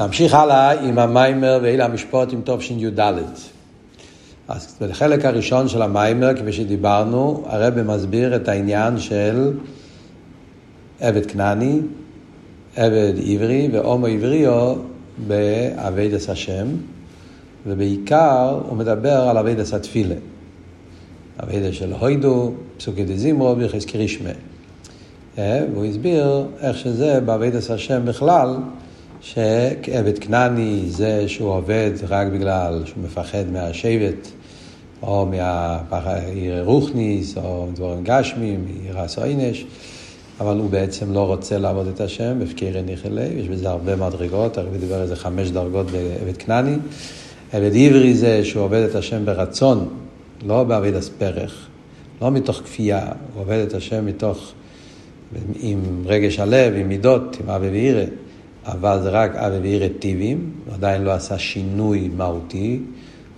נמשיך הלאה עם המיימר ואלה המשפוטים תשי"ד. אז בחלק הראשון של המיימר, כפי שדיברנו, הרב מסביר את העניין של עבד כנעני, עבד עברי ואומו עבריו באביידס השם, ובעיקר הוא מדבר על אביידס התפילה. אביידס של הוידו, פסוקי דזימרו, ברכס קרישמה. אה, והוא הסביר איך שזה באביידס השם בכלל, שעבד כנעני זה שהוא עובד רק בגלל שהוא מפחד מהשבט, או מהעיר רוחניס, או מדברים גשמים, מירס עינש, אבל הוא בעצם לא רוצה לעבוד את השם, הפקרי ניחלי, יש בזה הרבה מדרגות, הרבי דיבר איזה חמש דרגות בעבד כנעני. עבד עברי זה שהוא עובד את השם ברצון, לא בעבד אספרך, לא מתוך כפייה, הוא עובד את השם מתוך, עם רגש הלב, עם מידות, עם אבי וירא. אבל זה רק אבי ואירא טיבים, עדיין לא עשה שינוי מהותי,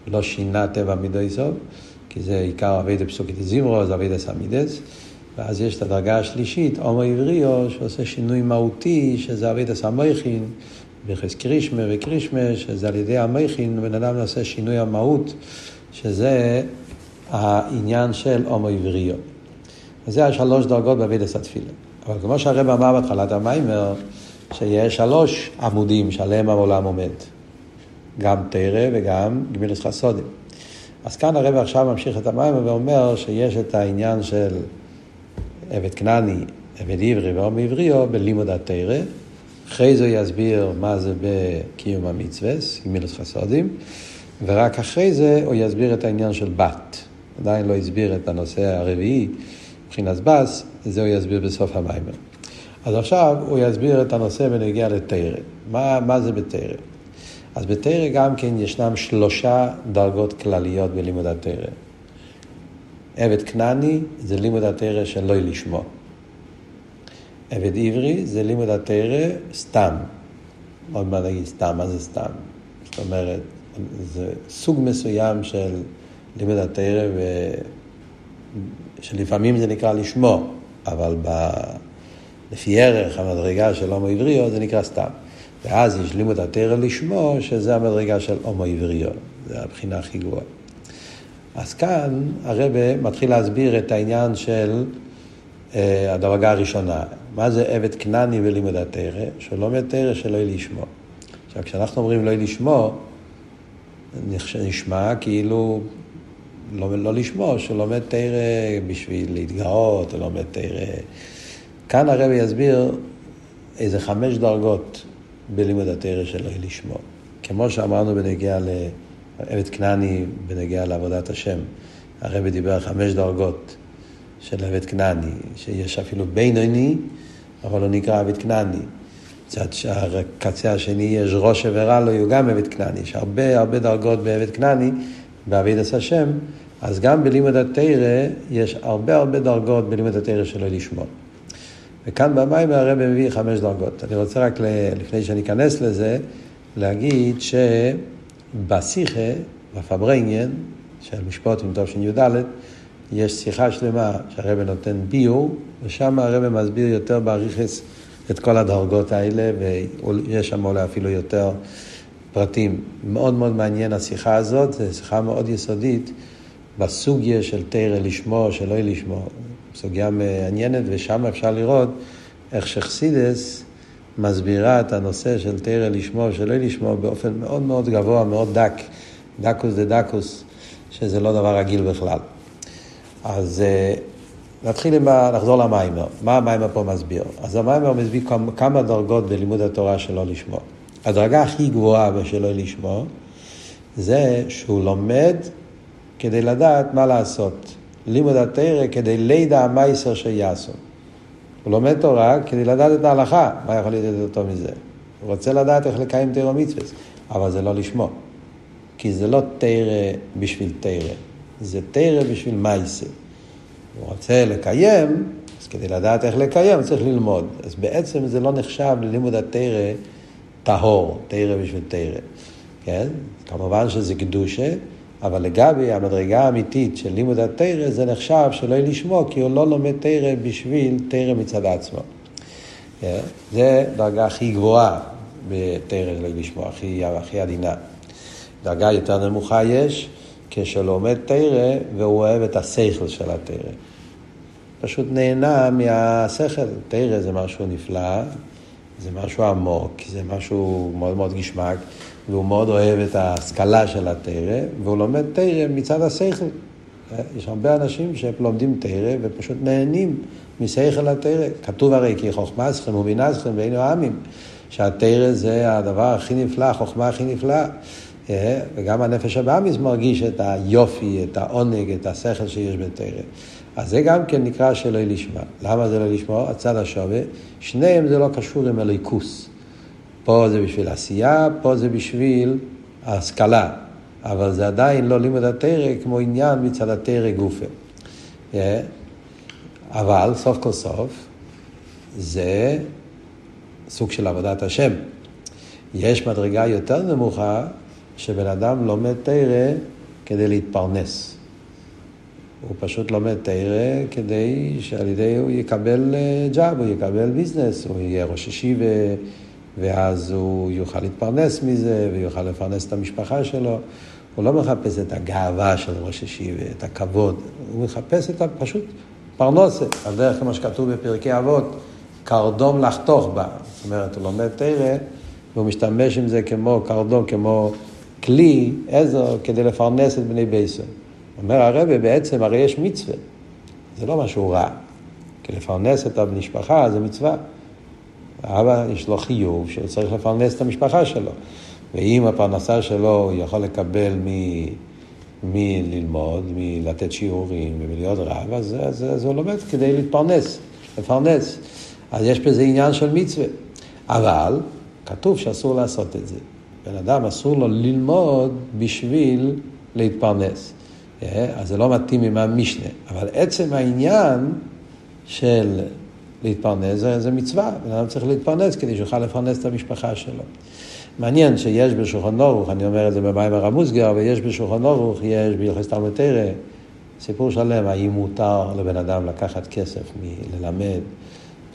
לא שינה טבע מידוי סוף, כי זה עיקר אבי דפסוקית זימרו, זה אבי דסמידס, ואז יש את הדרגה השלישית, הומו עבריו, שעושה שינוי מהותי, שזה אבי דסמייכין, בכס קרישמה וקרישמה, שזה על ידי המייכין, בן אדם עושה שינוי המהות, שזה העניין של הומו עבריו. וזה השלוש דרגות באבי דסתפילה. אבל כמו שהרב אמר בהתחלת המיימר, שיש שלוש עמודים שעליהם העולם עומד. גם תרא וגם גמילוס חסודים. אז כאן הרב עכשיו ממשיך את המים ואומר שיש את העניין של עבד כנעני, עבד עברי ועום עבריו בלימוד התרא. אחרי זה יסביר מה זה בקיום המצווה, גמילוס חסודים, ורק אחרי זה הוא יסביר את העניין של בת. עדיין לא הסביר את הנושא הרביעי, מבחינת בס, זה הוא יסביר בסוף המיימר. אז עכשיו הוא יסביר את הנושא ונגיע לתרא. מה, מה זה בתרא? אז בתרא גם כן ישנם שלושה דרגות כלליות בלימוד התרא. עבד כנעני זה לימוד התרא של לא לשמו. עבד עברי זה לימוד התרא סתם. עוד מעט נגיד סתם, מה זה סתם? זאת אומרת, זה סוג מסוים של לימוד התרא, ו... שלפעמים זה נקרא לשמו, אבל ב... לפי ערך המדרגה של הומו עבריו, זה נקרא סתם. ואז יש לימוד התרא לשמו, שזה המדרגה של הומו עבריו. זה הבחינה הכי גבוהה. אז כאן הרבה מתחיל להסביר את העניין של אה, הדרגה הראשונה. מה זה עבד כנעני ולימוד התרא? שהוא לומד תרא שלא יהיה לשמו. עכשיו, כשאנחנו אומרים לא יהיה לשמו, נשמע כאילו לא, לא לשמו, שהוא לומד תרא בשביל להתגאות, הוא לומד תרא כאן הרבי יסביר איזה חמש דרגות בלימוד התרא שלו לשמו. כמו שאמרנו בנגיע לעבד כנעני, בנגיע לעבודת השם. הרבי דיבר חמש דרגות של עבד כנעני, שיש אפילו בינוני, אבל הוא נקרא עבד כנעני. מצד שהקצה השני יש ראש ורע לו, הוא גם עבד כנעני. יש הרבה הרבה דרגות בעבד כנעני, בעבידת השם, אז גם בלימוד התרא יש הרבה הרבה דרגות בלימוד התרא שלו לשמו. וכאן במים הרב מביא חמש דרגות. אני רוצה רק, לפני שאני אכנס לזה, להגיד שבשיחה, בפברנגן, של משפוט עם טוב י"ד, יש שיחה שלמה שהרב נותן ביור, ושם הרב מסביר יותר באריכס את כל הדרגות האלה, ויש שם אולי אפילו יותר פרטים. מאוד מאוד מעניין השיחה הזאת, זו שיחה מאוד יסודית בסוגיה של תרא לשמו, שלא לשמו. סוגיה מעניינת, ושם אפשר לראות איך שחסידס מסבירה את הנושא של תרא לשמו ושלא לשמו באופן מאוד מאוד גבוה, מאוד דק, דקוס דה דקוס, שזה לא דבר רגיל בכלל. אז אה, נתחיל עם, נחזור למיימר. מה המיימר פה מסביר? אז המיימר מסביר כמה דרגות בלימוד התורה שלא לשמו. הדרגה הכי גבוהה בשלא לשמו זה שהוא לומד כדי לדעת מה לעשות. לימוד התרא כדי לידע המייסר שיעשו. הוא לומד תורה כדי לדעת את ההלכה, מה יכול להיות יותר מזה? הוא רוצה לדעת איך לקיים תרא מצווה, אבל זה לא לשמו. כי זה לא תרא בשביל תרא, זה תרא בשביל מייסר. הוא רוצה לקיים, אז כדי לדעת איך לקיים צריך ללמוד. אז בעצם זה לא נחשב ללימוד התרא טהור, תרא בשביל תרא. כן? כמובן שזה קדושה. אבל לגבי המדרגה האמיתית של לימוד התרא, זה נחשב שלא לשמו, כי הוא לא לומד תרא בשביל תרא מצד עצמו. כן? זה דרגה הכי גבוהה בתרא לא לשמוע, הכי, הכי עדינה. דרגה יותר נמוכה יש כשלומד תרא והוא אוהב את השכל של התרא. פשוט נהנה מהשכל. תרא זה משהו נפלא, זה משהו עמוק, זה משהו מאוד מאוד גשמק, והוא מאוד אוהב את ההשכלה של התרא, והוא לומד תרא מצד השכל. יש הרבה אנשים שלומדים תרא ופשוט נהנים משכל התרא. כתוב הרי כי חוכמה אסכם ובינזכם ואינו עמים, שהתרא זה הדבר הכי נפלא, החוכמה הכי נפלאה. אה, וגם הנפש הבאמיס מרגיש את היופי, את העונג, את השכל שיש בתרא. אז זה גם כן נקרא שלא לשמה. למה זה לא לשמוע? הצד השווה, שניהם זה לא קשור עם הליכוס. פה זה בשביל עשייה, פה זה בשביל השכלה. אבל זה עדיין לא לימוד התרא כמו עניין מצד התרא גופה. אה, אבל סוף כל סוף זה סוג של עבודת השם. יש מדרגה יותר נמוכה שבן אדם לומד תרא כדי להתפרנס. הוא פשוט לומד תרא כדי שעל ידי הוא יקבל אה, ג'אב, הוא יקבל ביזנס, הוא יהיה ראש ישיבה, ואז הוא יוכל להתפרנס מזה, ויוכל לפרנס את המשפחה שלו. הוא לא מחפש את הגאווה של ראש ישיבה, את הכבוד, הוא מחפש את הפשוט פרנסה, על דרך כמו שכתוב בפרקי אבות, קרדום לחתוך בה. זאת אומרת, הוא לומד תרא, והוא משתמש עם זה כמו קרדום, כמו כלי, עזר, כדי לפרנס את בני בייסון. אומר הרבה, בעצם הרי יש מצווה, זה לא משהו רע. כי לפרנס את המשפחה זה מצווה. האבא יש לו חיוב שהוא צריך לפרנס את המשפחה שלו. ואם הפרנסה שלו יכול לקבל מ... מללמוד, מלתת שיעורים ומלהיות רב, אז, אז, אז הוא לומד כדי להתפרנס, לפרנס. אז יש בזה עניין של מצווה. אבל כתוב שאסור לעשות את זה. בן אדם אסור לו ללמוד בשביל להתפרנס. אה, אז זה לא מתאים עם המשנה. אבל עצם העניין של להתפרנס זה, זה מצווה. בן אדם צריך להתפרנס כדי שיוכל לפרנס את המשפחה שלו. מעניין שיש בשולחן אורוך, אני אומר את זה במים הרמוסגר, ויש בשולחן אורוך, יש בהלכס תלמוד תרא, סיפור שלם, האם מותר לבן אדם לקחת כסף מללמד,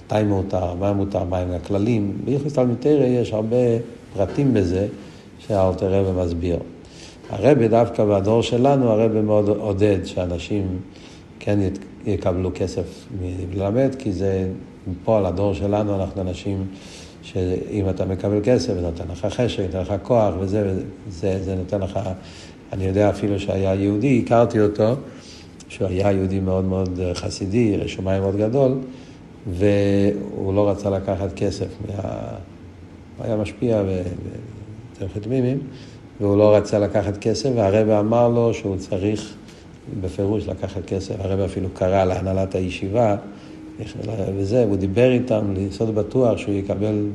מתי מותר, מה מותר, מה הם הכללים. בהלכס תלמוד תרא יש הרבה פרטים בזה שהאלתר רבי מסביר. הרבי דווקא בדור שלנו, הרבי מאוד עודד שאנשים כן יקבלו כסף מללמד, כי זה פה על הדור שלנו, אנחנו אנשים שאם אתה מקבל כסף, זה נותן לך חשק, נותן לך כוח, וזה, זה, זה נותן לך, אני יודע אפילו שהיה יהודי, הכרתי אותו, שהוא היה יהודי מאוד מאוד חסידי, רשומיים מאוד גדול, והוא לא רצה לקחת כסף, מה... הוא היה משפיע בתלכת מימים, והוא לא רצה לקחת כסף, והרבא אמר לו שהוא צריך בפירוש לקחת כסף, הרבא אפילו קרא להנהלת הישיבה, וזה, הוא דיבר איתם, ליסוד בטוח שהוא יקבל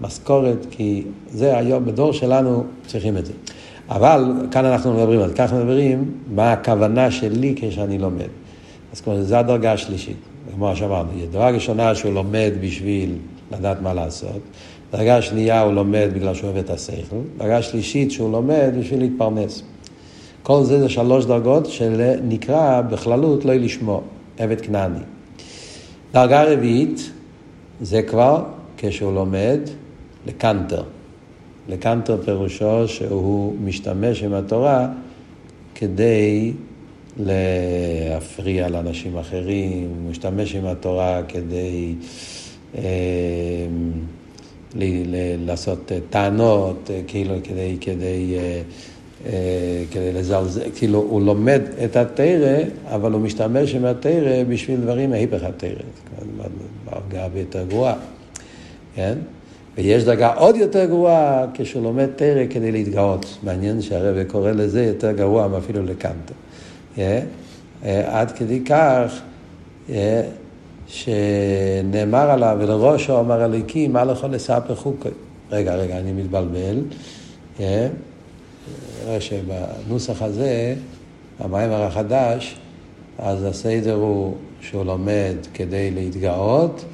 משכורת, כי זה היום, בדור שלנו צריכים את זה. אבל כאן אנחנו מדברים, אז ככה מדברים מה הכוונה שלי כשאני לומד. אז כמו זה הדרגה השלישית, כמו שאמרנו, דרגה ראשונה שהוא לומד בשביל לדעת מה לעשות, דרגה שנייה הוא לומד בגלל שהוא אוהב את השכל, דרגה שלישית שהוא לומד בשביל להתפרנס. כל זה זה שלוש דרגות שנקרא בכללות לא לשמוע, עבד כנעני. דרגה רביעית זה כבר כשהוא לומד לקנטר. לקנטר פירושו שהוא משתמש עם התורה כדי להפריע לאנשים אחרים, הוא משתמש עם התורה כדי אה, ל, ל, לעשות טענות, כאילו כדי, כדי אה, אה, כדי לזלזל, כאילו הוא לומד את התרא, אבל הוא משתמש עם התרא בשביל דברים מהיפך התרא, דרגה יותר גרועה, כן? ויש דרגה עוד יותר גרועה כשהוא לומד תרא כדי להתגאות. מעניין שהרבא קורא לזה יותר גרוע מאפילו לקנטו. אה, אה, עד כדי כך שנאמר עליו, ולראשו אמר הליקים, מה לכל לספר חוקי. רגע, רגע, אני מתבלבל. נראה שבנוסח הזה, המיימר החדש, אז הסדר הוא שהוא לומד כדי להתגאות,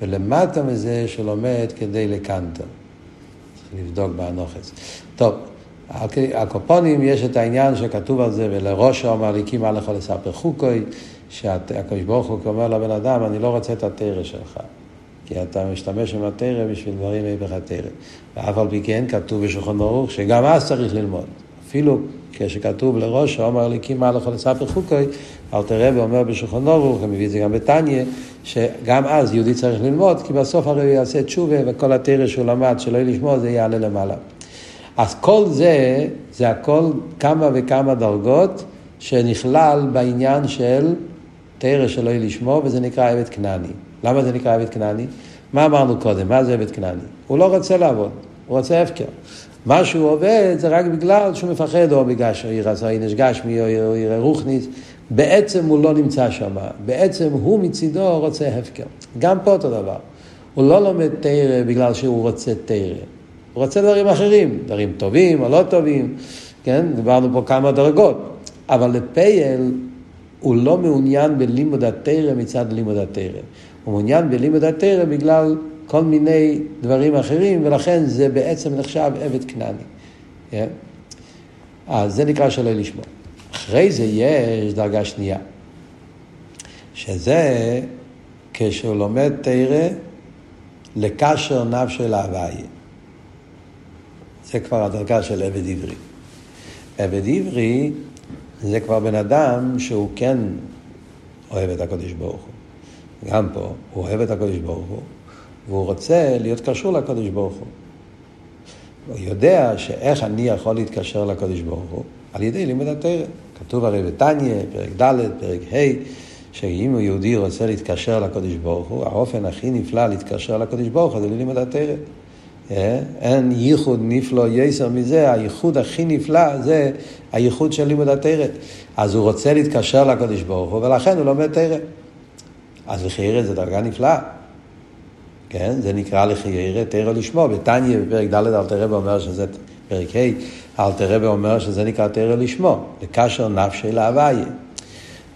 ולמטה מזה שהוא לומד כדי לקנטר. צריך לבדוק באנוכס. טוב, הקופונים יש את העניין שכתוב על זה, ולראש אמר לי, קימה לך לספר חוקוי, שהקדוש ברוך הוא אומר לבן אדם, אני לא רוצה את התרא שלך. כי אתה משתמש התרא בשביל דברים היפך התרא. ואף על פי כן כתוב בשולחן ערוך שגם אז צריך ללמוד. אפילו כשכתוב לראש, אומר לי קימה לכל לספר חוקוי, אלתר רבי אומר בשולחן ערוך, ומביא את זה גם בתניא, שגם אז יהודי צריך ללמוד, כי בסוף הרי הוא יעשה תשובה, וכל התרא שהוא למד שלא יהיה לשמוע, זה יעלה למעלה. אז כל זה, זה הכל כמה וכמה דרגות שנכלל בעניין של תרא שלא יהיה לשמוע, וזה נקרא עבד כנעני. למה זה נקרא עבד כנעני? מה אמרנו קודם? מה זה עבד כנעני? הוא לא רוצה לעבוד, הוא רוצה הפקר. מה שהוא עובד זה רק בגלל שהוא מפחד, או בגלל ירס עינש גשמי, או יראה רוחניס. בעצם הוא לא נמצא שם, בעצם הוא מצידו רוצה הפקר. גם פה אותו דבר. הוא לא לומד תרא בגלל שהוא רוצה תרא. הוא רוצה דברים אחרים, דברים טובים או לא טובים, כן? דיברנו פה כמה דרגות. אבל לפייל הוא לא מעוניין בלימוד התרא מצד לימוד התרא. הוא מעוניין בלימוד התרא בגלל כל מיני דברים אחרים, ולכן זה בעצם נחשב עבד כנעני. Yeah. אז זה נקרא שלא לשמוע. אחרי זה יש דרגה שנייה, שזה כשהוא לומד תרא לקשר נפשו להוויה. זה כבר הדרגה של עבד עברי. עבד עברי זה כבר בן אדם שהוא כן אוהב את הקדוש ברוך הוא. גם פה, הוא אוהב את הקדוש ברוך הוא, והוא רוצה להיות קשור לקדוש ברוך הוא. הוא יודע שאיך אני יכול להתקשר לקדוש ברוך הוא? על ידי לימוד התרא. כתוב הרי בתניא, פרק ד', פרק ה', שאם יהודי רוצה להתקשר לקדוש ברוך הוא, האופן הכי נפלא להתקשר לקדוש ברוך הוא זה ללימוד התרא. אה? אין ייחוד נפלא יסר מזה, הייחוד הכי נפלא זה הייחוד של לימוד התרא. אז הוא רוצה להתקשר לקדוש ברוך הוא, ולכן הוא לומד תרא. אז לחיירא זה דרגה נפלאה. כן? זה נקרא לחיירא תרא לשמו. בתניא, בפרק ד' אלתר רבי אומר שזה, פרק ה', אלתר רבי אומר שזה נקרא תרא לשמו, לקשר נפשי להוויה.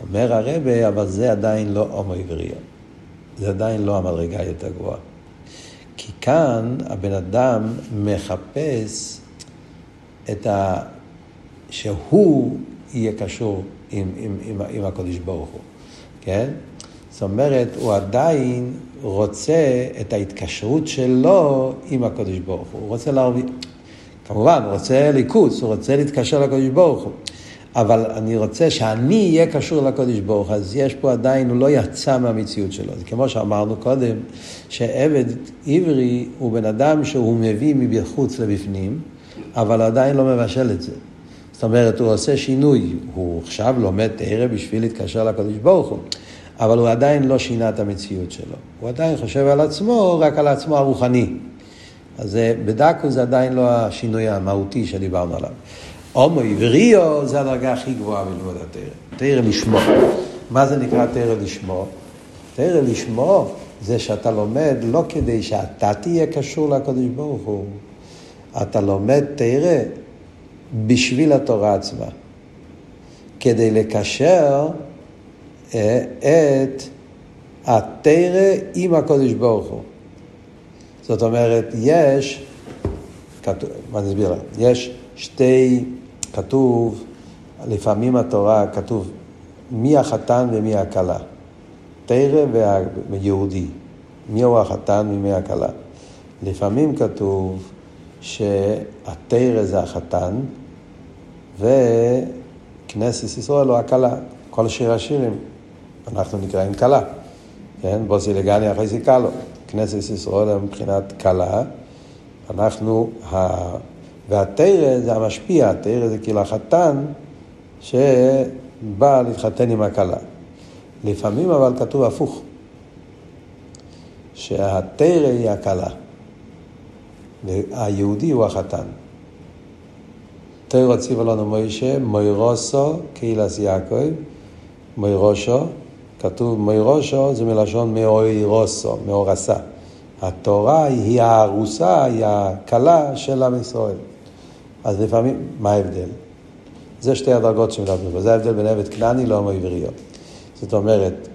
אומר הרבה, אבל זה עדיין לא הומו עברייה. זה עדיין לא המדרגה יותר גבוהה. כי כאן הבן אדם מחפש את ה... שהוא יהיה קשור עם, עם, עם, עם הקודש ברוך הוא, כן? זאת אומרת, הוא עדיין רוצה את ההתקשרות שלו עם הקודש ברוך הוא. הוא רוצה להרוויח, כמובן, הוא רוצה ליכוס, הוא רוצה להתקשר לקודש ברוך הוא. אבל אני רוצה שאני אהיה קשור לקודש ברוך אז יש פה עדיין, הוא לא יצא מהמציאות שלו. זה כמו שאמרנו קודם, שעבד עברי הוא בן אדם שהוא מביא מבחוץ לבפנים, אבל עדיין לא מבשל את זה. זאת אומרת, הוא עושה שינוי, הוא עכשיו לומד תרא בשביל להתקשר לקודש ברוך הוא, אבל הוא עדיין לא שינה את המציאות שלו. הוא עדיין חושב על עצמו, רק על עצמו הרוחני. אז בדקו זה עדיין לא השינוי המהותי שדיברנו עליו. הומו עבריו זה הדרגה הכי גבוהה בלמוד התרא. תרא לשמו. מה זה נקרא תרא לשמו? תרא לשמו זה שאתה לומד לא כדי שאתה תהיה קשור לקדוש ברוך הוא. אתה לומד תרא בשביל התורה עצמה. כדי לקשר אה, את התרא עם הקודש ברוך הוא. זאת אומרת, יש, מה אני אסביר לך? יש שתי כתוב, לפעמים התורה כתוב מי החתן ומי הכלה. תרא ויהודי. מי הוא החתן ומי הכלה. לפעמים כתוב שהתרא זה החתן וכנסת ישראל הוא הכלה. כל שיר השירים, אנחנו נקראים כלה. כן? בוסי לגני אחרי סיכלו. כנסת ישראל מבחינת כלה. אנחנו והתרא זה המשפיע, התרא זה כאילו החתן שבא להתחתן עם הכלה. לפעמים אבל כתוב הפוך, שהתרא היא הכלה, והיהודי הוא החתן. תרא ציווה לנו מוישה, מוירוסו, קהילס יעקב, מוירושו, כתוב מוירושו זה מלשון מאוירוסו, מאורסה. התורה היא הארוסה, היא הכלה של עם ישראל. אז לפעמים, מה ההבדל? זה שתי הדרגות שמדברים פה, זה ההבדל בין עבד כנעני להומו עבריו. זאת אומרת,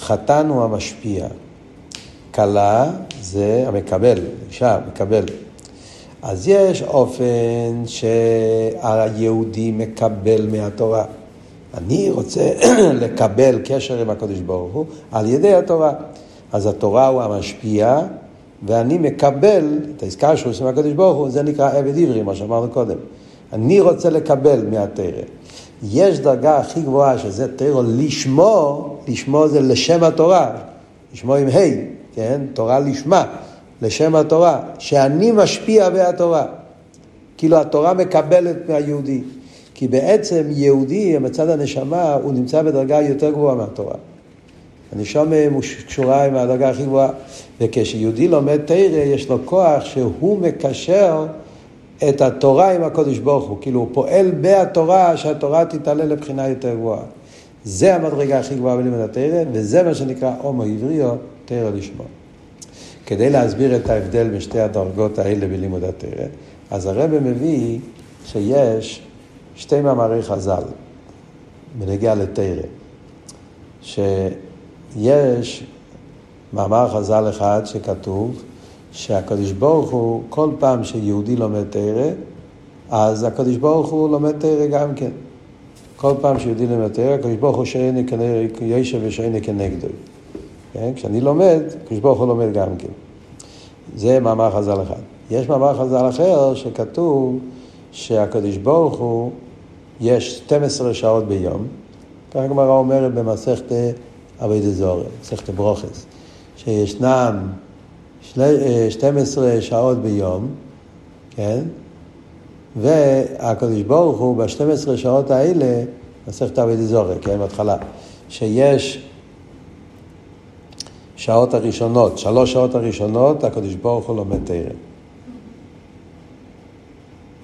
חתן הוא המשפיע, כלה זה המקבל, אישה, מקבל. אז יש אופן שהיהודי מקבל מהתורה. אני רוצה לקבל קשר עם הקדוש ברוך הוא על ידי התורה. אז התורה הוא המשפיע, ואני מקבל את העסקה שהוא עושה מהקדוש ברוך הוא, זה נקרא עבד עברי, מה שאמרנו קודם. אני רוצה לקבל מהתרא. יש דרגה הכי גבוהה שזה תרא לשמו, לשמו זה לשם התורה, לשמו עם ה', כן? תורה לשמה, לשם התורה, שאני משפיע מהתורה. כאילו התורה מקבלת מהיהודי. כי בעצם יהודי, מצד הנשמה, הוא נמצא בדרגה יותר גבוהה מהתורה. הנשמה קשורה עם הדרגה הכי גבוהה. וכשיהודי לומד תרא, יש לו כוח שהוא מקשר את התורה עם הקודש ברוך הוא. כאילו הוא פועל בהתורה, שהתורה תתעלה לבחינה יותר גבוהה. זה המדרגה הכי גבוהה בלימוד התרא, וזה מה שנקרא הומו עבריו, תרא לשמו. כדי להסביר את ההבדל בין שתי הדרגות האלה בלימוד התרא, אז הרב מביא שיש שתי מאמרי חז"ל בנגיע לתרא, שיש מאמר חז"ל אחד שכתוב שהקדוש ברוך הוא, כל פעם שיהודי לומד תרא, אז הקדוש ברוך הוא לומד תרא גם כן. כל פעם שיהודי לומד תרא, הקדוש ברוך הוא שאין ישב ושאין כנגדו. כן? כשאני לומד, הקדוש ברוך הוא לומד גם כן. זה מאמר חז"ל אחד. יש מאמר חז"ל אחר שכתוב שהקדוש ברוך הוא, יש 12 שעות ביום, כך הגמרא אומרת במסכת אבי דזורי, מסכת ברוכס, שישנם 12 שעות ביום, כן? והקדוש ברוך הוא ב-12 שעות האלה, מסכת אבי דזורי, כן, בהתחלה, שיש שעות הראשונות, שלוש שעות הראשונות, הקדוש ברוך הוא לומד תרם.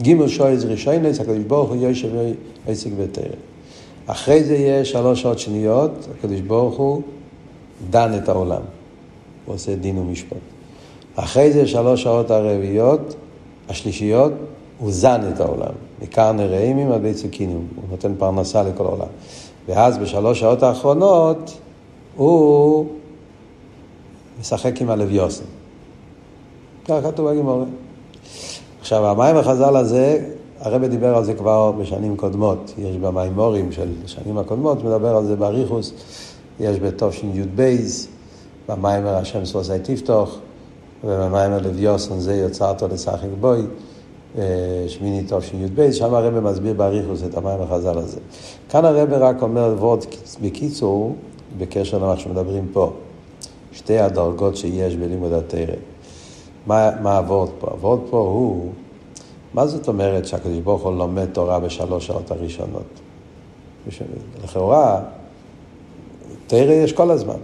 גימל שויז רישיינס, הקדוש ברוך הוא יושב עסק בתרם. אחרי זה יש שלוש שעות שניות, הקדוש ברוך הוא דן את העולם. הוא עושה דין ומשפט. אחרי זה שלוש שעות הרביעיות, השלישיות, הוא זן את העולם. עיקר נראים עד בית סכינים, הוא נותן פרנסה לכל העולם. ואז בשלוש שעות האחרונות, הוא משחק עם הלב יוסם. ככה כתוב בגימורים. עכשיו, המים החז"ל הזה, הרב דיבר על זה כבר בשנים קודמות. יש במימורים של שנים הקודמות, מדבר על זה באריכוס. יש בתשי"ב, במיימר השם סוסי תפתוח, ובמיימר לב יוסן זה יוצרת לשחק בוי, אה, שמיני תשי"ב, שם הרב מסביר באריכוס את המים החז"ל הזה. כאן הרב רק אומר וורד בקיצור, בקשר למה שמדברים פה. שתי הדרגות שיש בלימוד התרא. מה, עבוד פה? עבוד פה הוא, מה זאת אומרת שהקדוש ברוך הוא לומד תורה בשלוש שעות הראשונות? לכאורה, תרא יש כל הזמן.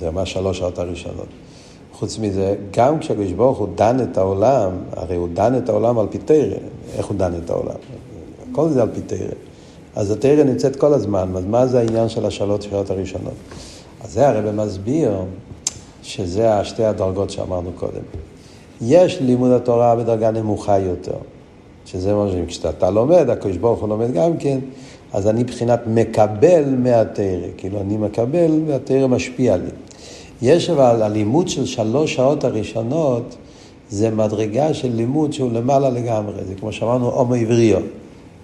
זה מה שלוש שעות הראשונות. חוץ מזה, גם כשהקדוש ברוך הוא דן את העולם, הרי הוא דן את העולם על פי תרא. איך הוא דן את העולם? הכל זה על פי תרא. אז התרא נמצאת כל הזמן, אז מה זה העניין של השלוש שעות הראשונות? אז זה הרב מסביר שזה שתי הדרגות שאמרנו קודם. יש לימוד התורה בדרגה נמוכה יותר, שזה מה שאומרים, כשאתה לומד, הקדוש ברוך הוא לומד גם כן, אז אני מבחינת מקבל מהתרא, כאילו אני מקבל והתרא משפיע לי. יש אבל הלימוד של שלוש שעות הראשונות, זה מדרגה של לימוד שהוא למעלה לגמרי, זה כמו שאמרנו הומו עבריו.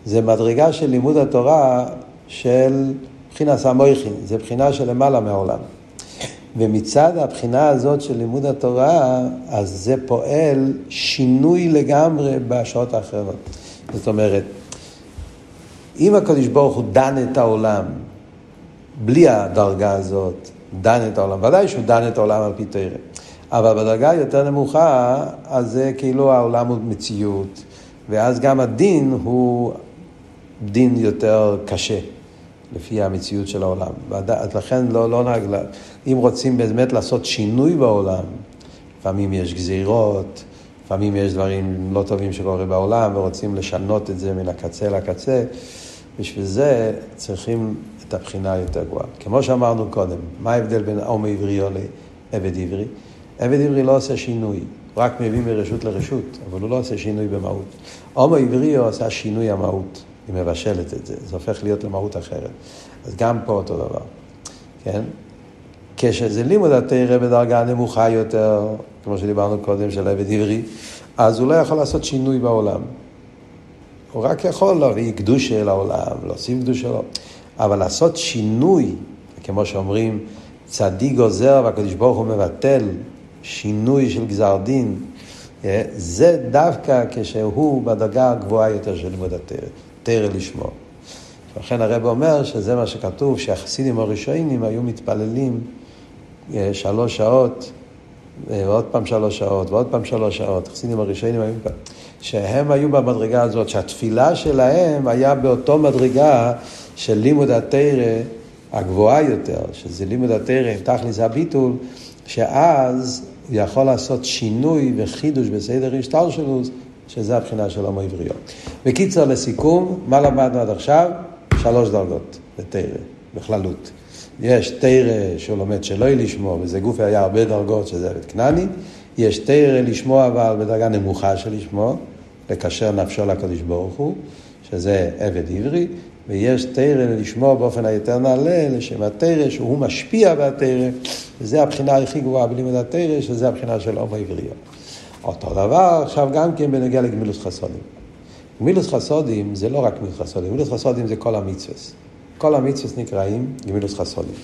זה מדרגה של לימוד התורה של בחינת המויכין, זה בחינה של למעלה מהעולם. ומצד הבחינה הזאת של לימוד התורה, אז זה פועל שינוי לגמרי בשעות האחרות. זאת אומרת, אם הקדוש ברוך הוא דן את העולם, בלי הדרגה הזאת, דן את העולם, ודאי שהוא דן את העולם על פי תרא. אבל בדרגה יותר נמוכה, אז זה כאילו העולם הוא מציאות, ואז גם הדין הוא דין יותר קשה. לפי המציאות של העולם. אז לכן לא, לא נהג, אם רוצים באמת לעשות שינוי בעולם, לפעמים יש גזירות, לפעמים יש דברים לא טובים שקורים בעולם ורוצים לשנות את זה מן הקצה לקצה, בשביל זה צריכים את הבחינה היותר גבוהה. כמו שאמרנו קודם, מה ההבדל בין הומו עברי או לעבד עברי? עבד עברי לא עושה שינוי, הוא רק מביא מרשות לרשות, אבל הוא לא עושה שינוי במהות. הומו עברי הוא עושה שינוי המהות. היא מבשלת את זה, זה הופך להיות למהות אחרת. אז גם פה אותו דבר, כן? כשזה לימוד התרא בדרגה נמוכה יותר, כמו שדיברנו קודם, של עבד עברי, אז הוא לא יכול לעשות שינוי בעולם. הוא רק יכול להביא קדושה לעולם, להוסיף קדושה לו. אבל לעשות שינוי, כמו שאומרים, צדיק גוזר והקדוש ברוך הוא מבטל שינוי של גזר דין, אה, זה דווקא כשהוא בדרגה הגבוהה יותר של לימוד התרא, תרא לשמו. לכן הרב אומר שזה מה שכתוב, שהחסידים הראשונים היו מתפללים אה, שלוש שעות, אה, ועוד פעם שלוש שעות, ועוד פעם שלוש שעות. החסידים הראשונים היו. שהם היו במדרגה הזאת, שהתפילה שלהם היה באותו מדרגה של לימוד התרא הגבוהה יותר, שזה לימוד התרא עם תכלס הביטול, שאז הוא יכול לעשות שינוי וחידוש בסדר השתלשלוס, שזה הבחינה של הומו עבריו. בקיצר, לסיכום, מה למדנו עד עכשיו? שלוש דרגות בתרא, בכללות. יש תרא שהוא לומד שלא לשמוע, וזה גוף היה הרבה דרגות, שזה עבד כנעני. יש תרא לשמוע אבל בדרגה נמוכה של לשמוע, לקשר נפשו לקדוש ברוך הוא, שזה עבד עברי, ויש תרא לשמוע באופן היותר נעלה, לשם התרא, שהוא משפיע בתרא, וזה הבחינה הכי גבוהה בלימוד התרא, שזה הבחינה של הומו עבריו. אותו דבר עכשיו גם כן בנוגע לגמילוס חסודים. גמילוס חסודים זה לא רק גמילוס חסודים, גמילוס חסודים זה כל המצווה. כל המצווה נקראים גמילוס חסודים.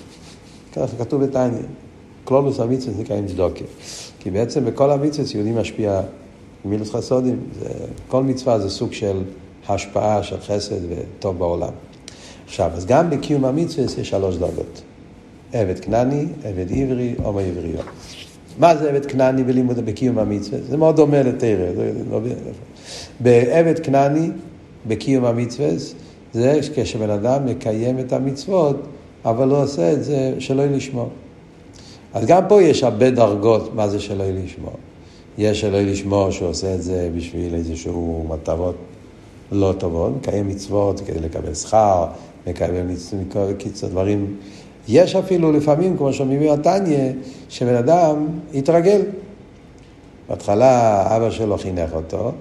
ככה כתוב בתניא. כלולוס המצווה נקראים צדוקה. כי בעצם בכל המצווה יהודי משפיע גמילוס חסודים. זה, כל מצווה זה סוג של השפעה של חסד וטוב בעולם. עכשיו, אז גם בקיום המצווה יש שלוש דרגות. עבד כנעני, עבד עברי, הומו עבריו. מה זה עבד כנעני בלימוד בקיום המצווה? זה מאוד דומה לתרא. לא בעבד כנעני, בקיום המצווה, זה כשבן אדם מקיים את המצוות, אבל לא עושה את זה שלא יהיה לשמור. אז גם פה יש הרבה דרגות מה זה שלא יהיה לשמור. יש יהיה לשמור שהוא עושה את זה בשביל איזשהו מטרות לא טובות, מקיים מצוות כדי לקבל שכר, מקבל קיצור דברים. יש אפילו לפעמים, כמו שאומרים מהתניא, שבן אדם יתרגל. בהתחלה אבא שלו חינך אותו,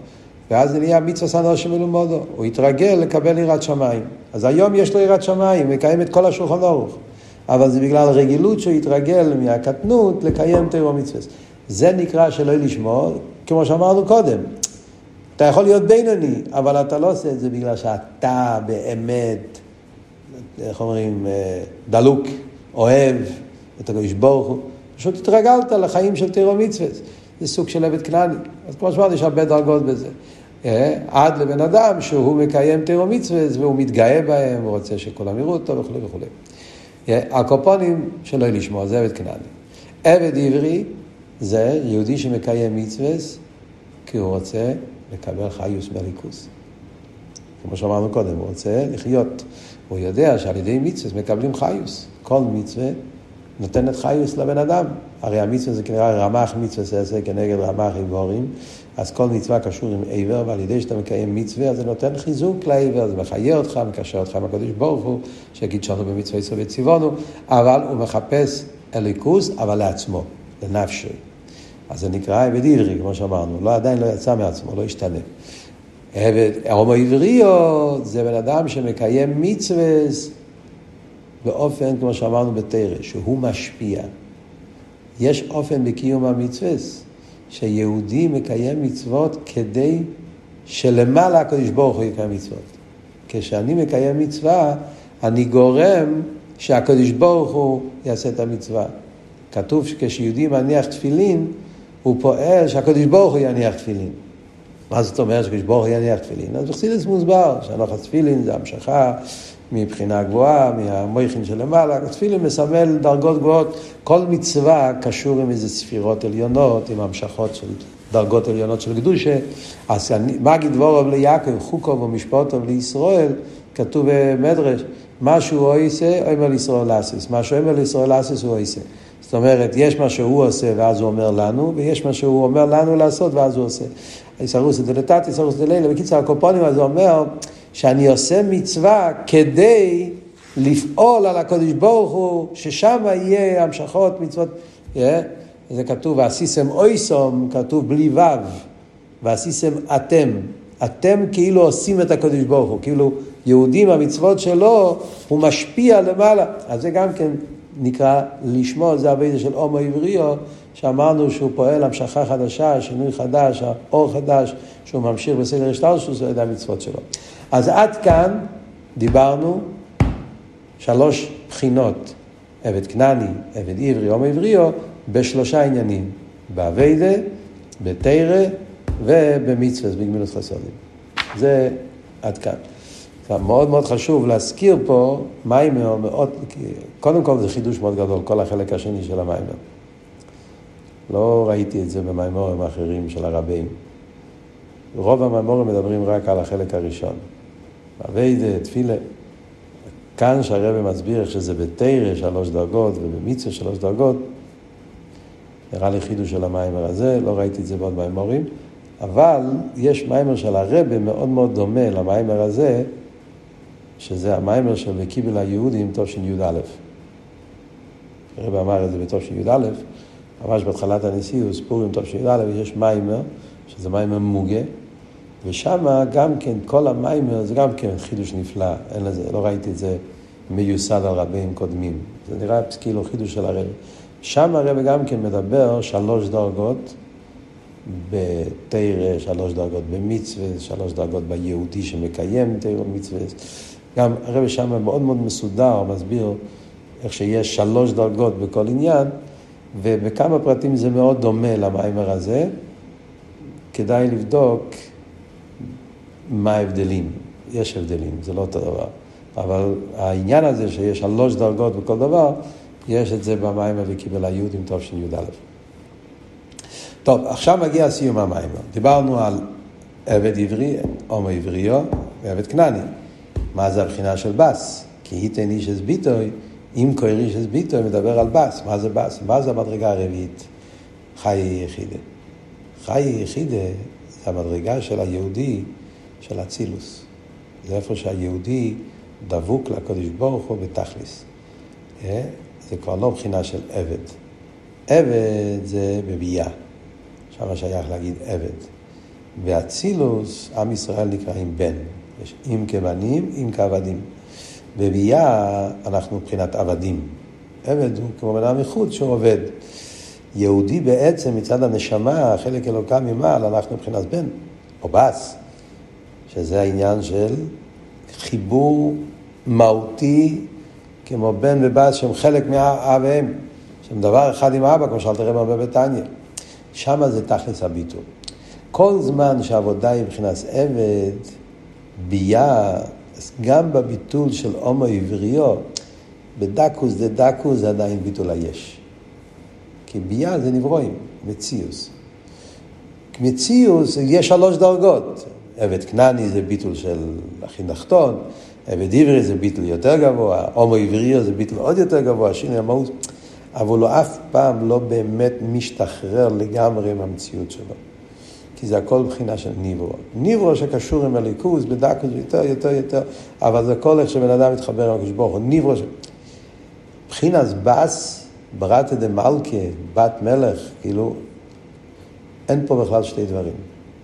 ואז זה נהיה מצווה סנדו שמלומדו. הוא התרגל לקבל יראת שמיים. אז היום יש לו יראת שמיים, מקיים את כל השולחן ערוך. אבל זה בגלל רגילות שהוא התרגל מהקטנות לקיים תיאור מצווה. זה נקרא שלא לשמור, כמו שאמרנו קודם. אתה יכול להיות בינוני, אבל אתה לא עושה את זה בגלל שאתה באמת, איך אומרים, אה, דלוק, אוהב את הקדוש ברוך הוא. פשוט התרגלת לחיים של תיאור מצווה. זה סוג של עבד כנעני. אז כמו שאמרתי, יש הרבה דרגות בזה. אה, עד לבן אדם שהוא מקיים תיאור מצווה והוא מתגאה בהם, הוא רוצה שכולם יראו אותו וכולי וכולי. אה, הקופונים שלא לשמוע, זה עבד כנעני. עבד עברי זה יהודי שמקיים מצווה כי הוא רוצה לקבל חיוס מליכוס. כמו שאמרנו קודם, הוא רוצה לחיות. הוא יודע שעל ידי מצווה מקבלים חיוס. כל מצווה נותנת חיוס לבן אדם. הרי המצווה זה כנראה רמ"ח מצווה זה כנגד רמ"ח איבורים, אז כל מצווה קשור עם עבר, ועל ידי שאתה מקיים מצווה, אז זה נותן חיזוק לעבר, זה מחיה אותך, מקשר אותך עם הקדוש ברוך הוא, שיגיד במצווה ישראל וציוונו, אבל הוא מחפש אליקוס, אבל לעצמו, לנפשי. אז זה נקרא עבד עברי, כמו שאמרנו, לא, עדיין לא יצא מעצמו, לא השתנה. עבד, הומו עבריו זה בן אדם שמקיים מצווה באופן, כמו שאמרנו בתרא, שהוא משפיע. יש אופן בקיום המצווה, שיהודי מקיים מצוות כדי שלמעלה הקדוש ברוך הוא יקיים מצוות. כשאני מקיים מצווה, אני גורם שהקדוש ברוך הוא יעשה את המצווה. כתוב שכשיהודי מניח תפילין, הוא פועל שהקדוש ברוך הוא יניח תפילין. מה זאת אומרת שקדוש ברוך הוא יניח תפילין? אז בחסידס מוסבר שהנוח תפילין זה המשכה מבחינה גבוהה, מהמויכין שלמעלה. תפילין מסמל דרגות גבוהות. כל מצווה קשור עם איזה ספירות עליונות, עם המשכות של דרגות עליונות של קדושה. אז מגיד דבורוב ליעקב, חוקוב ומשפטוב לישראל, כתוב במדרש, מה שהוא עושה, אומר לישראל לאסיס. מה שהוא אומר לישראל לאסיס הוא עושה. זאת אומרת, יש מה שהוא עושה ואז הוא אומר לנו, ויש מה שהוא אומר לנו לעשות ואז הוא עושה. איסרוס דלתת, איסרוס דלילה. בקיצור, הקופונים הזה אומר שאני עושה מצווה כדי לפעול על הקודש ברוך הוא, ששם יהיה המשכות מצוות. Yeah. זה כתוב, ועשיסם אויסום, כתוב בלי ו', ועשיסם אתם. אתם כאילו עושים את הקודש ברוך הוא, כאילו יהודים, המצוות שלו, הוא משפיע למעלה. אז זה גם כן נקרא לשמוע, זה הווידה של הומו עבריו, שאמרנו שהוא פועל המשכה חדשה, שינוי חדש, אור חדש, שהוא ממשיך בסדר השטלשוס על ידי המצוות שלו. אז עד כאן דיברנו שלוש בחינות עבד כנעני, עבד עברי, הומו עבריו, בשלושה עניינים, באביידה, בתרא ובמצווה, בגמילות חסודים. זה עד כאן. מאוד מאוד חשוב להזכיר פה מיימר מאוד, קודם כל זה חידוש מאוד גדול, כל החלק השני של המיימר. לא ראיתי את זה במיימורים האחרים של הרבים. רוב המיימורים מדברים רק על החלק הראשון. אביידה, תפילה. כאן שהרבי מסביר איך שזה בתורה שלוש דרגות ובמצווה שלוש דרגות, נראה לי חידוש של המיימר הזה, לא ראיתי את זה בעוד מיימורים, אבל יש מיימר של הרבי מאוד מאוד דומה למיימר הזה, שזה המיימר של וקיבל היהודים תשי"א. הרב אמר את זה בתשי"א, ממש בהתחלת הנשיאוס, פורים תשי"א, יש מיימר, שזה מיימר מוגה, ושם גם כן, כל המיימר זה גם כן חידוש נפלא, אין לזה, לא ראיתי את זה מיוסד על רבים קודמים. זה נראה כאילו חידוש של הרב. שם הרב גם כן מדבר שלוש דרגות בתרא, שלוש דרגות במצווה, שלוש דרגות ביהודי שמקיים תרא ומצווה. גם הרב שם מאוד מאוד מסודר, מסביר איך שיש שלוש דרגות בכל עניין, ובכמה פרטים זה מאוד דומה למיימר הזה. כדאי לבדוק מה ההבדלים. יש הבדלים, זה לא אותו דבר. אבל העניין הזה שיש שלוש דרגות בכל דבר, יש את זה במיימר וקיבל היהודים תשי"א. טוב, עכשיו מגיע סיום המיימר. דיברנו על עבד עברי, הומו עבריו ועבד כנעני. מה זה הבחינה של בס? כי היתן אס ביטוי, אם איש אס ביטוי, מדבר על בס. מה זה בס? מה זה המדרגה הרביעית? חיי יחידה. חיי יחידה זה המדרגה של היהודי, של אצילוס. זה איפה שהיהודי דבוק לקדוש ברוך הוא בתכליס. אה? זה כבר לא בחינה של עבד. עבד זה בביאה. שם שייך להגיד עבד. באצילוס, עם ישראל נקראים בן. יש אם כבנים, אם כעבדים. בביאה אנחנו מבחינת עבדים. עבד הוא כמו בן אדם מחוץ שהוא עובד. יהודי בעצם מצד הנשמה, חלק אלוקה ממעל, אנחנו מבחינת בן, או בס, שזה העניין של חיבור מהותי כמו בן ובת שהם חלק מאב ואם, שהם דבר אחד עם אבא, כמו שאלת רב הרבה בתניא. שם זה תכלס הביטול. כל זמן שהעבודה היא מבחינת עבד, ביה, גם בביטול של הומו עבריו, בדקוס דה דקוס זה עדיין ביטול היש. כי ביה זה נברואים, מציוס. מציוס יש שלוש דרגות. עבד כנעני זה ביטול של הכי נחתון, עבד עברי זה ביטל יותר גבוה, הומו עברי זה ביטל עוד יותר גבוה, שינוי המהות, אבל הוא אף פעם לא באמת משתחרר לגמרי עם המציאות שלו. כי זה הכל בחינה של ניברו. ניברו שקשור עם הליכוז, בדקות יותר, יותר, יותר, אבל זה כל איך שבן אדם מתחבר עם הקדוש ברוך הוא. ניברו ש... בחינס בס, ברתא דמלכה, בת מלך, כאילו, אין פה בכלל שתי דברים.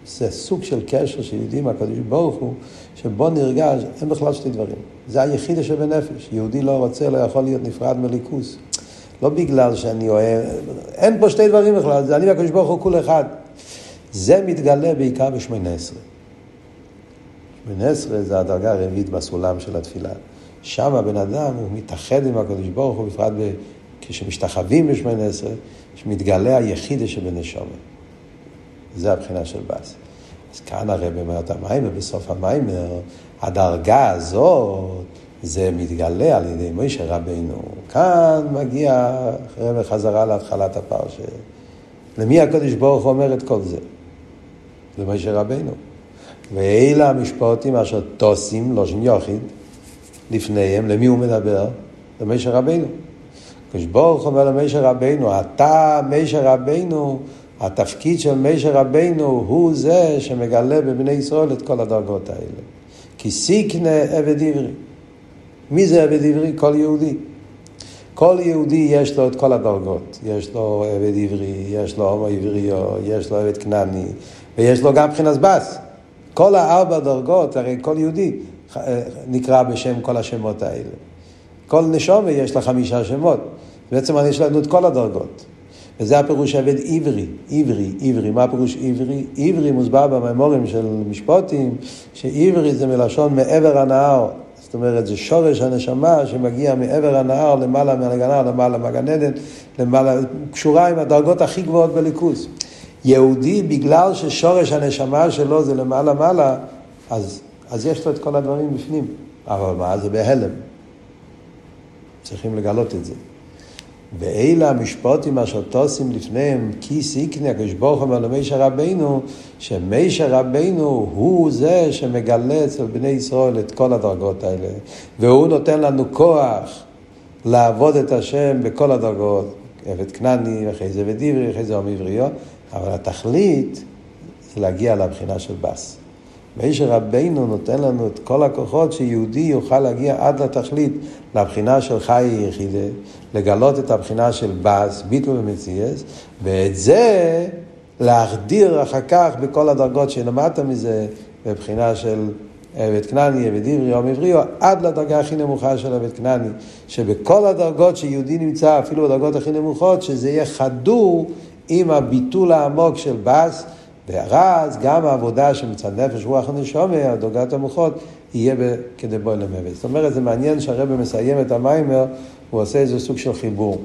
זה סוג של קשר שיהודים הקדוש ברוך הוא, שבו נרגש, אין בכלל שתי דברים. זה היחידה שבנפש. יהודי לא רוצה, לא יכול להיות נפרד מליכוס. לא בגלל שאני אוהב, אין פה שתי דברים בכלל, זה אני והקדוש ברוך הוא כול אחד. זה מתגלה בעיקר בשמונה עשרה. שמונה עשרה זה הדרגה הרביעית בסולם של התפילה. שם הבן אדם הוא מתאחד עם הקדוש ברוך הוא, בפרט כשמשתחווים בשמונה עשרה, שמתגלה היחידה שבנשומת. זה הבחינה של בס. אז כאן הרב אומר את המיימר, בסוף המיימר, הדרגה הזאת, זה מתגלה על ידי מוישה רבינו. כאן מגיע הרב חזרה להתחלת הפרשה. למי הקדוש ברוך אומר את כל זה? למוישה רבינו. ואלה המשפטים אשר טוסים, לא שם יוחיד, לפניהם, למי הוא מדבר? למוישה רבינו. הקדוש אומר למוישה רבינו, אתה, מוישה רבינו, התפקיד של משה רבינו הוא זה שמגלה בבני ישראל את כל הדרגות האלה. כי סיקנה עבד עברי. מי זה עבד עברי? כל יהודי. כל יהודי יש לו את כל הדרגות. יש לו עבד עברי, יש לו הומו עבריו, יש לו עבד כנעני, ויש לו גם מבחינת בס. כל הארבע דרגות, הרי כל יהודי נקרא בשם כל השמות האלה. כל נשומה יש לה חמישה שמות. בעצם יש לנו את כל הדרגות. וזה הפירוש עבד עברי, עברי, עברי. מה הפירוש עברי? עברי מוסבר במימורים של משפוטים, שעברי זה מלשון מעבר הנהר. זאת אומרת, זה שורש הנשמה שמגיע מעבר הנהר למעלה מהגנה, למעלה מהגן עדן, למעלה, קשורה עם הדרגות הכי גבוהות בליכוז. יהודי, בגלל ששורש הנשמה שלו זה למעלה מעלה, אז, אז יש לו את כל הדברים בפנים. אבל מה, זה בהלם. צריכים לגלות את זה. ואלה המשפוטים אשר טוסים לפניהם, כי סיקני הקדוש ברוך הוא למישר רבינו, שמישר רבינו הוא זה שמגלה אצל בני ישראל את כל הדרגות האלה, והוא נותן לנו כוח לעבוד את השם בכל הדרגות, עבד כנעני, אחרי זה ודיברי, אחרי זה עמי עבריו, אבל התכלית זה להגיע לבחינה של בס. מישר רבינו נותן לנו את כל הכוחות שיהודי יוכל להגיע עד לתכלית, לבחינה של חי יחידה, לגלות את הבחינה של בס, ביטול ומציאס, ואת זה להחדיר אחר כך בכל הדרגות שלמדת מזה, בבחינה של עבד כנעני, עבד עברי, עום עברי, עד לדרגה הכי נמוכה של עבד כנעני, שבכל הדרגות שיהודי נמצא, אפילו בדרגות הכי נמוכות, שזה יהיה חדור עם הביטול העמוק של בס, ואז גם העבודה שמצד נפש רוח הנשומה, דרגת המוחות, יהיה כדי בוא למוות. זאת אומרת, זה מעניין שהרבא מסיים את המיימר, הוא עושה איזה סוג של חיבור.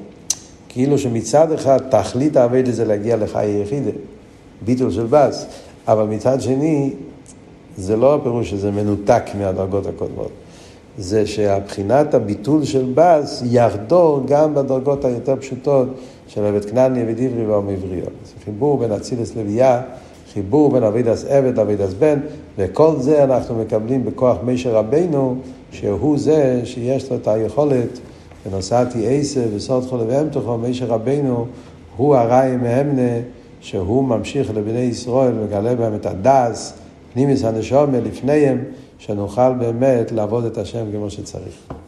כאילו שמצד אחד תכלית העבד זה להגיע לחיי יחידה, ביטול של בס, אבל מצד שני, זה לא הפירוש שזה מנותק מהדרגות הקודמות. זה שהבחינת הביטול של בס יחדור גם בדרגות היותר פשוטות של עבד כנעני, עבד עברי ועם עבריו. זה חיבור בין אצילס לוויה. חיבור בין אבידס עבד לאבידס בן, וכל זה אנחנו מקבלים בכוח מישר רבנו, שהוא זה שיש לו את היכולת, ונוסעתי עשר וסוד חולה ואמתוכו, מישר רבנו הוא הראי מהמנה, שהוא ממשיך לבני ישראל, מגלה בהם את הדס, פנימיס הנשומה לפניהם, שנוכל באמת לעבוד את השם כמו שצריך.